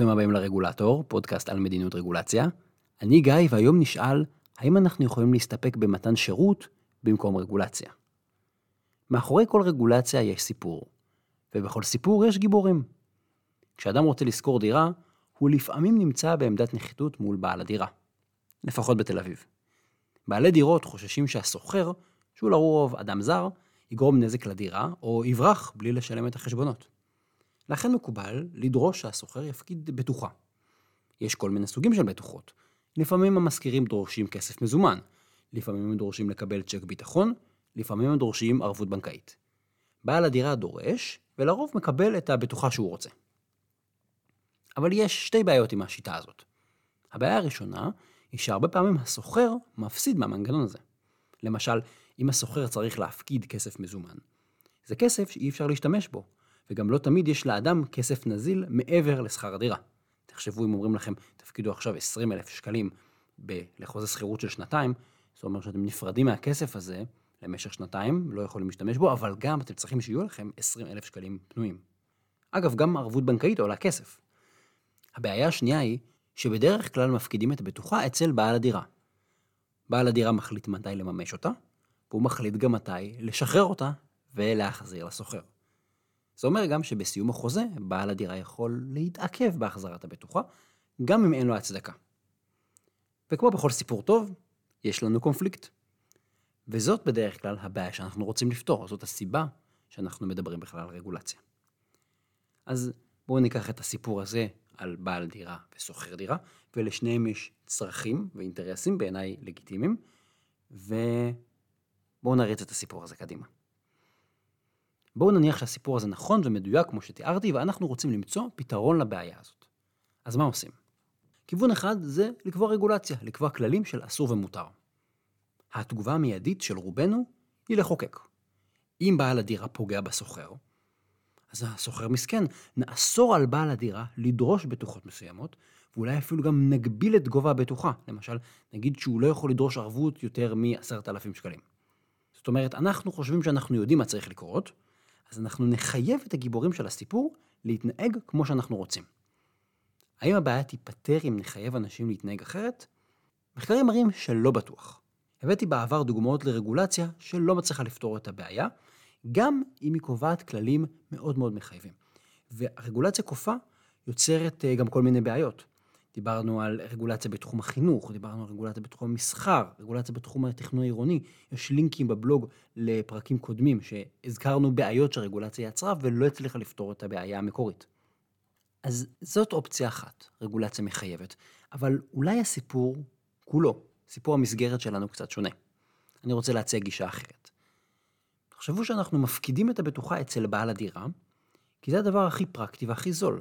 ברוכים הבאים לרגולטור, פודקאסט על מדיניות רגולציה. אני גיא, והיום נשאל, האם אנחנו יכולים להסתפק במתן שירות במקום רגולציה? מאחורי כל רגולציה יש סיפור, ובכל סיפור יש גיבורים. כשאדם רוצה לשכור דירה, הוא לפעמים נמצא בעמדת נחיתות מול בעל הדירה. לפחות בתל אביב. בעלי דירות חוששים שהסוחר, שהוא לרוב אדם זר, יגרום נזק לדירה, או יברח בלי לשלם את החשבונות. לכן מקובל לדרוש שהסוחר יפקיד בטוחה. יש כל מיני סוגים של בטוחות. לפעמים המשכירים דורשים כסף מזומן, לפעמים הם דורשים לקבל צ'ק ביטחון, לפעמים הם דורשים ערבות בנקאית. בעל הדירה דורש, ולרוב מקבל את הבטוחה שהוא רוצה. אבל יש שתי בעיות עם השיטה הזאת. הבעיה הראשונה היא שהרבה פעמים הסוחר מפסיד מהמנגנון הזה. למשל, אם הסוחר צריך להפקיד כסף מזומן, זה כסף שאי אפשר להשתמש בו, וגם לא תמיד יש לאדם כסף נזיל מעבר לשכר הדירה. תחשבו אם אומרים לכם, תפקידו עכשיו 20 אלף שקלים ב- לחוזה שכירות של שנתיים, זאת אומרת שאתם נפרדים מהכסף הזה למשך שנתיים, לא יכולים להשתמש בו, אבל גם אתם צריכים שיהיו לכם 20 אלף שקלים פנויים. אגב, גם ערבות בנקאית עולה כסף. הבעיה השנייה היא שבדרך כלל מפקידים את הבטוחה אצל בעל הדירה. בעל הדירה מחליט מתי לממש אותה, והוא מחליט גם מתי לשחרר אותה ולהחזיר לסוחר. זה אומר גם שבסיום החוזה, בעל הדירה יכול להתעכב בהחזרת הבטוחה, גם אם אין לו הצדקה. וכמו בכל סיפור טוב, יש לנו קונפליקט. וזאת בדרך כלל הבעיה שאנחנו רוצים לפתור, זאת הסיבה שאנחנו מדברים בכלל על רגולציה. אז בואו ניקח את הסיפור הזה על בעל דירה ושוכר דירה, ולשניהם יש צרכים ואינטרסים בעיניי לגיטימיים, ובואו נריץ את הסיפור הזה קדימה. בואו נניח שהסיפור הזה נכון ומדויק כמו שתיארתי, ואנחנו רוצים למצוא פתרון לבעיה הזאת. אז מה עושים? כיוון אחד זה לקבוע רגולציה, לקבוע כללים של אסור ומותר. התגובה המיידית של רובנו היא לחוקק. אם בעל הדירה פוגע בסוחר, אז הסוחר מסכן, נאסור על בעל הדירה לדרוש בטוחות מסוימות, ואולי אפילו גם נגביל את גובה הבטוחה. למשל, נגיד שהוא לא יכול לדרוש ערבות יותר מ-10,000 שקלים. זאת אומרת, אנחנו חושבים שאנחנו יודעים מה צריך לקרות, אז אנחנו נחייב את הגיבורים של הסיפור להתנהג כמו שאנחנו רוצים. האם הבעיה תיפתר אם נחייב אנשים להתנהג אחרת? מחקרים מראים שלא בטוח. הבאתי בעבר דוגמאות לרגולציה שלא מצליחה לפתור את הבעיה, גם אם היא קובעת כללים מאוד מאוד מחייבים. והרגולציה כופה יוצרת אה, גם כל מיני בעיות. דיברנו על רגולציה בתחום החינוך, דיברנו על רגולציה בתחום המסחר, רגולציה בתחום התכנון העירוני. יש לינקים בבלוג לפרקים קודמים שהזכרנו בעיות שהרגולציה יצרה ולא הצליחה לפתור את הבעיה המקורית. אז זאת אופציה אחת, רגולציה מחייבת. אבל אולי הסיפור כולו, סיפור המסגרת שלנו קצת שונה. אני רוצה להציע גישה אחרת. תחשבו שאנחנו מפקידים את הבטוחה אצל בעל הדירה, כי זה הדבר הכי פרקטי והכי זול.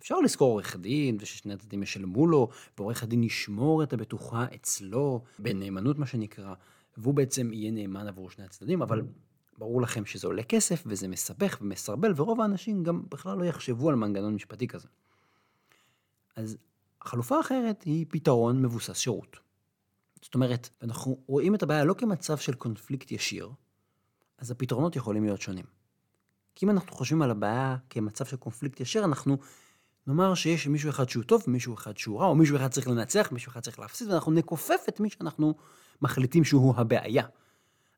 אפשר לשכור עורך דין, וששני הצדדים ישלמו לו, ועורך הדין ישמור את הבטוחה אצלו, בנאמנות מה שנקרא, והוא בעצם יהיה נאמן עבור שני הצדדים, אבל ברור לכם שזה עולה כסף, וזה מסבך ומסרבל, ורוב האנשים גם בכלל לא יחשבו על מנגנון משפטי כזה. אז החלופה האחרת היא פתרון מבוסס שירות. זאת אומרת, אנחנו רואים את הבעיה לא כמצב של קונפליקט ישיר, אז הפתרונות יכולים להיות שונים. כי אם אנחנו חושבים על הבעיה כמצב של קונפליקט ישיר, אנחנו נאמר שיש מישהו אחד שהוא טוב ומישהו אחד שהוא רע, או מישהו אחד צריך לנצח, מישהו אחד צריך להפסיד, ואנחנו נכופף את מי שאנחנו מחליטים שהוא הבעיה.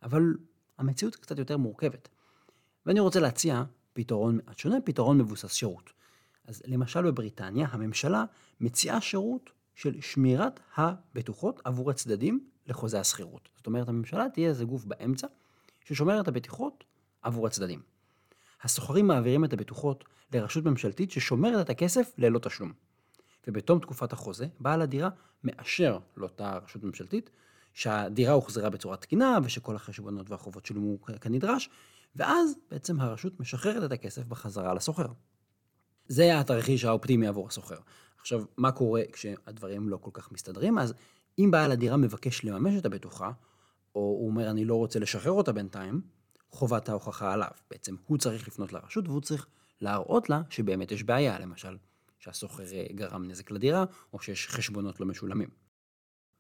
אבל המציאות קצת יותר מורכבת. ואני רוצה להציע פתרון מעט שונה, פתרון מבוסס שירות. אז למשל בבריטניה, הממשלה מציעה שירות של שמירת הבטוחות עבור הצדדים לחוזה השכירות. זאת אומרת, הממשלה תהיה איזה גוף באמצע ששומר את הבטוחות עבור הצדדים. הסוחרים מעבירים את הבטוחות לרשות ממשלתית ששומרת את הכסף ללא תשלום. ובתום תקופת החוזה, בעל הדירה מאשר לאותה רשות ממשלתית שהדירה הוחזרה בצורה תקינה ושכל החשבונות והחובות שולמו כנדרש, ואז בעצם הרשות משחררת את הכסף בחזרה לסוחר. זה התרחיש האופטימי עבור הסוחר. עכשיו, מה קורה כשהדברים לא כל כך מסתדרים? אז אם בעל הדירה מבקש לממש את הבטוחה, או הוא אומר אני לא רוצה לשחרר אותה בינתיים, חובת ההוכחה עליו. בעצם הוא צריך לפנות לרשות והוא צריך להראות לה שבאמת יש בעיה, למשל, שהסוחר אה, גרם נזק לדירה, או שיש חשבונות לא משולמים.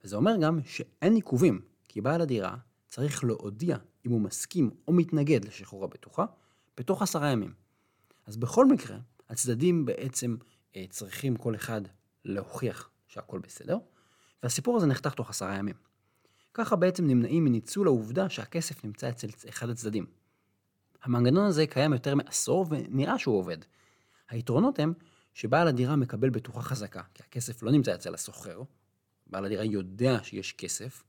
וזה אומר גם שאין עיכובים, כי בעל הדירה צריך להודיע אם הוא מסכים או מתנגד לשחרור הבטוחה, בתוך עשרה ימים. אז בכל מקרה, הצדדים בעצם אה, צריכים כל אחד להוכיח שהכל בסדר, והסיפור הזה נחתך תוך עשרה ימים. ככה בעצם נמנעים מניצול העובדה שהכסף נמצא אצל אחד הצדדים. המנגנון הזה קיים יותר מעשור ונראה שהוא עובד. היתרונות הם שבעל הדירה מקבל בטוחה חזקה, כי הכסף לא נמצא אצל הסוחר. בעל הדירה יודע שיש כסף,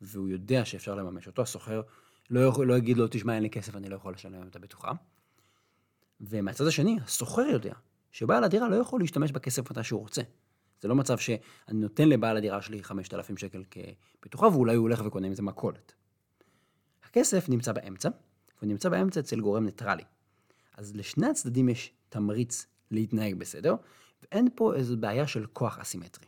והוא יודע שאפשר לממש אותו. הסוחר לא, יכול, לא יגיד לו, תשמע, אין לי כסף, אני לא יכול לשלם את הבטוחה. ומהצד השני, הסוחר יודע שבעל הדירה לא יכול להשתמש בכסף מתי שהוא רוצה. זה לא מצב שאני נותן לבעל הדירה שלי 5,000 שקל כבטוחה, ואולי הוא הולך וקונה מזה מכולת. הכסף נמצא באמצע, והוא נמצא באמצע אצל גורם ניטרלי. אז לשני הצדדים יש תמריץ להתנהג בסדר, ואין פה איזו בעיה של כוח אסימטרי.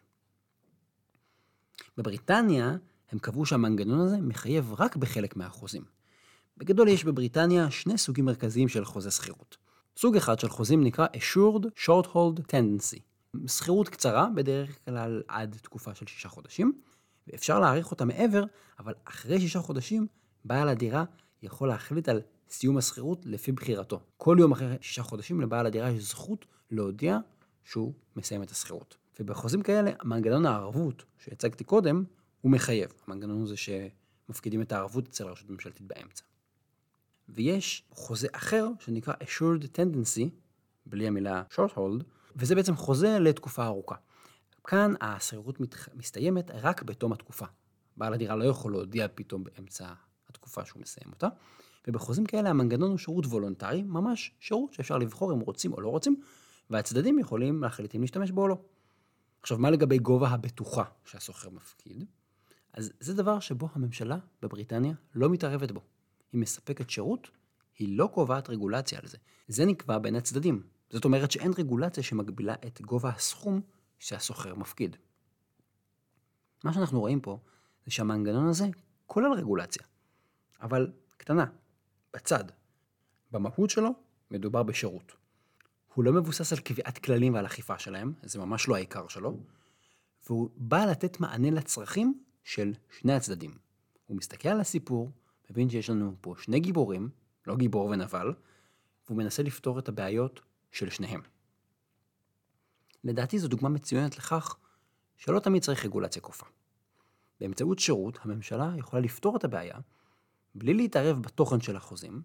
בבריטניה הם קבעו שהמנגנון הזה מחייב רק בחלק מהחוזים. בגדול יש בבריטניה שני סוגים מרכזיים של חוזה שכירות. סוג אחד של חוזים נקרא Assured Short Hold Tendency. שכירות קצרה, בדרך כלל עד תקופה של שישה חודשים, ואפשר להאריך אותה מעבר, אבל אחרי שישה חודשים, בעל הדירה יכול להחליט על סיום השכירות לפי בחירתו. כל יום אחרי שישה חודשים לבעל הדירה יש זכות להודיע שהוא מסיים את השכירות. ובחוזים כאלה, מנגנון הערבות שהצגתי קודם, הוא מחייב. המנגנון הזה שמפקידים את הערבות אצל הרשות הממשלתית באמצע. ויש חוזה אחר שנקרא assured tendency, בלי המילה short hold, וזה בעצם חוזה לתקופה ארוכה. כאן השכירות מסתיימת רק בתום התקופה. בעל הדירה לא יכול להודיע פתאום באמצע התקופה שהוא מסיים אותה, ובחוזים כאלה המנגנון הוא שירות וולונטרי, ממש שירות שאפשר לבחור אם רוצים או לא רוצים, והצדדים יכולים להחליט אם להשתמש בו או לא. עכשיו, מה לגבי גובה הבטוחה שהסוחר מפקיד? אז זה דבר שבו הממשלה בבריטניה לא מתערבת בו. היא מספקת שירות, היא לא קובעת רגולציה על זה. זה נקבע בין הצדדים. זאת אומרת שאין רגולציה שמגבילה את גובה הסכום שהסוחר מפקיד. מה שאנחנו רואים פה זה שהמנגנון הזה כולל רגולציה, אבל קטנה, בצד. במהות שלו מדובר בשירות. הוא לא מבוסס על קביעת כללים ועל אכיפה שלהם, זה ממש לא העיקר שלו, והוא בא לתת מענה לצרכים של שני הצדדים. הוא מסתכל על הסיפור, מבין שיש לנו פה שני גיבורים, לא גיבור ונבל, והוא מנסה לפתור את הבעיות של שניהם. לדעתי זו דוגמה מצוינת לכך שלא תמיד צריך רגולציה כופה. באמצעות שירות, הממשלה יכולה לפתור את הבעיה בלי להתערב בתוכן של החוזים,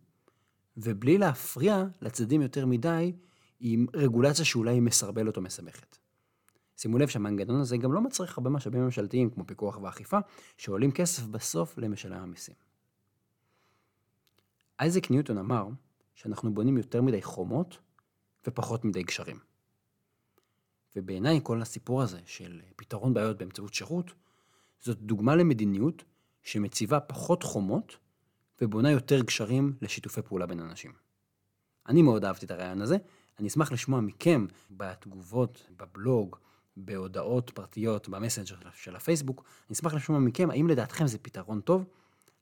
ובלי להפריע לצדדים יותר מדי עם רגולציה שאולי היא מסרבלת או מסבכת. שימו לב שהמנגנון הזה גם לא מצריך הרבה משאבים ממשלתיים כמו פיקוח ואכיפה, שעולים כסף בסוף למשלם המיסים. אייזק ניוטון אמר שאנחנו בונים יותר מדי חומות ופחות מדי גשרים. ובעיניי כל הסיפור הזה של פתרון בעיות באמצעות שירות, זאת דוגמה למדיניות שמציבה פחות חומות ובונה יותר גשרים לשיתופי פעולה בין אנשים. אני מאוד אהבתי את הרעיון הזה, אני אשמח לשמוע מכם בתגובות, בבלוג, בהודעות פרטיות, במסנג'ר של הפייסבוק, אני אשמח לשמוע מכם האם לדעתכם זה פתרון טוב,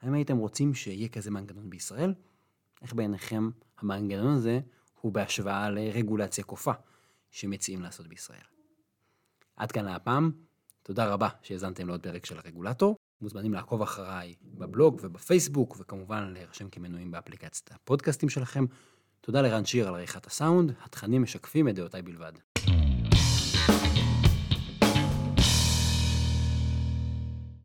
האם הייתם רוצים שיהיה כזה מנגנון בישראל, איך בעיניכם המנגנון הזה הוא בהשוואה לרגולציה כופה שמציעים לעשות בישראל. עד כאן להפעם, תודה רבה שהאזנתם לעוד פרק של הרגולטור. מוזמנים לעקוב אחריי בבלוג ובפייסבוק, וכמובן להירשם כמנויים באפליקציית הפודקאסטים שלכם. תודה לרן שיר על עריכת הסאונד, התכנים משקפים את דעותיי בלבד.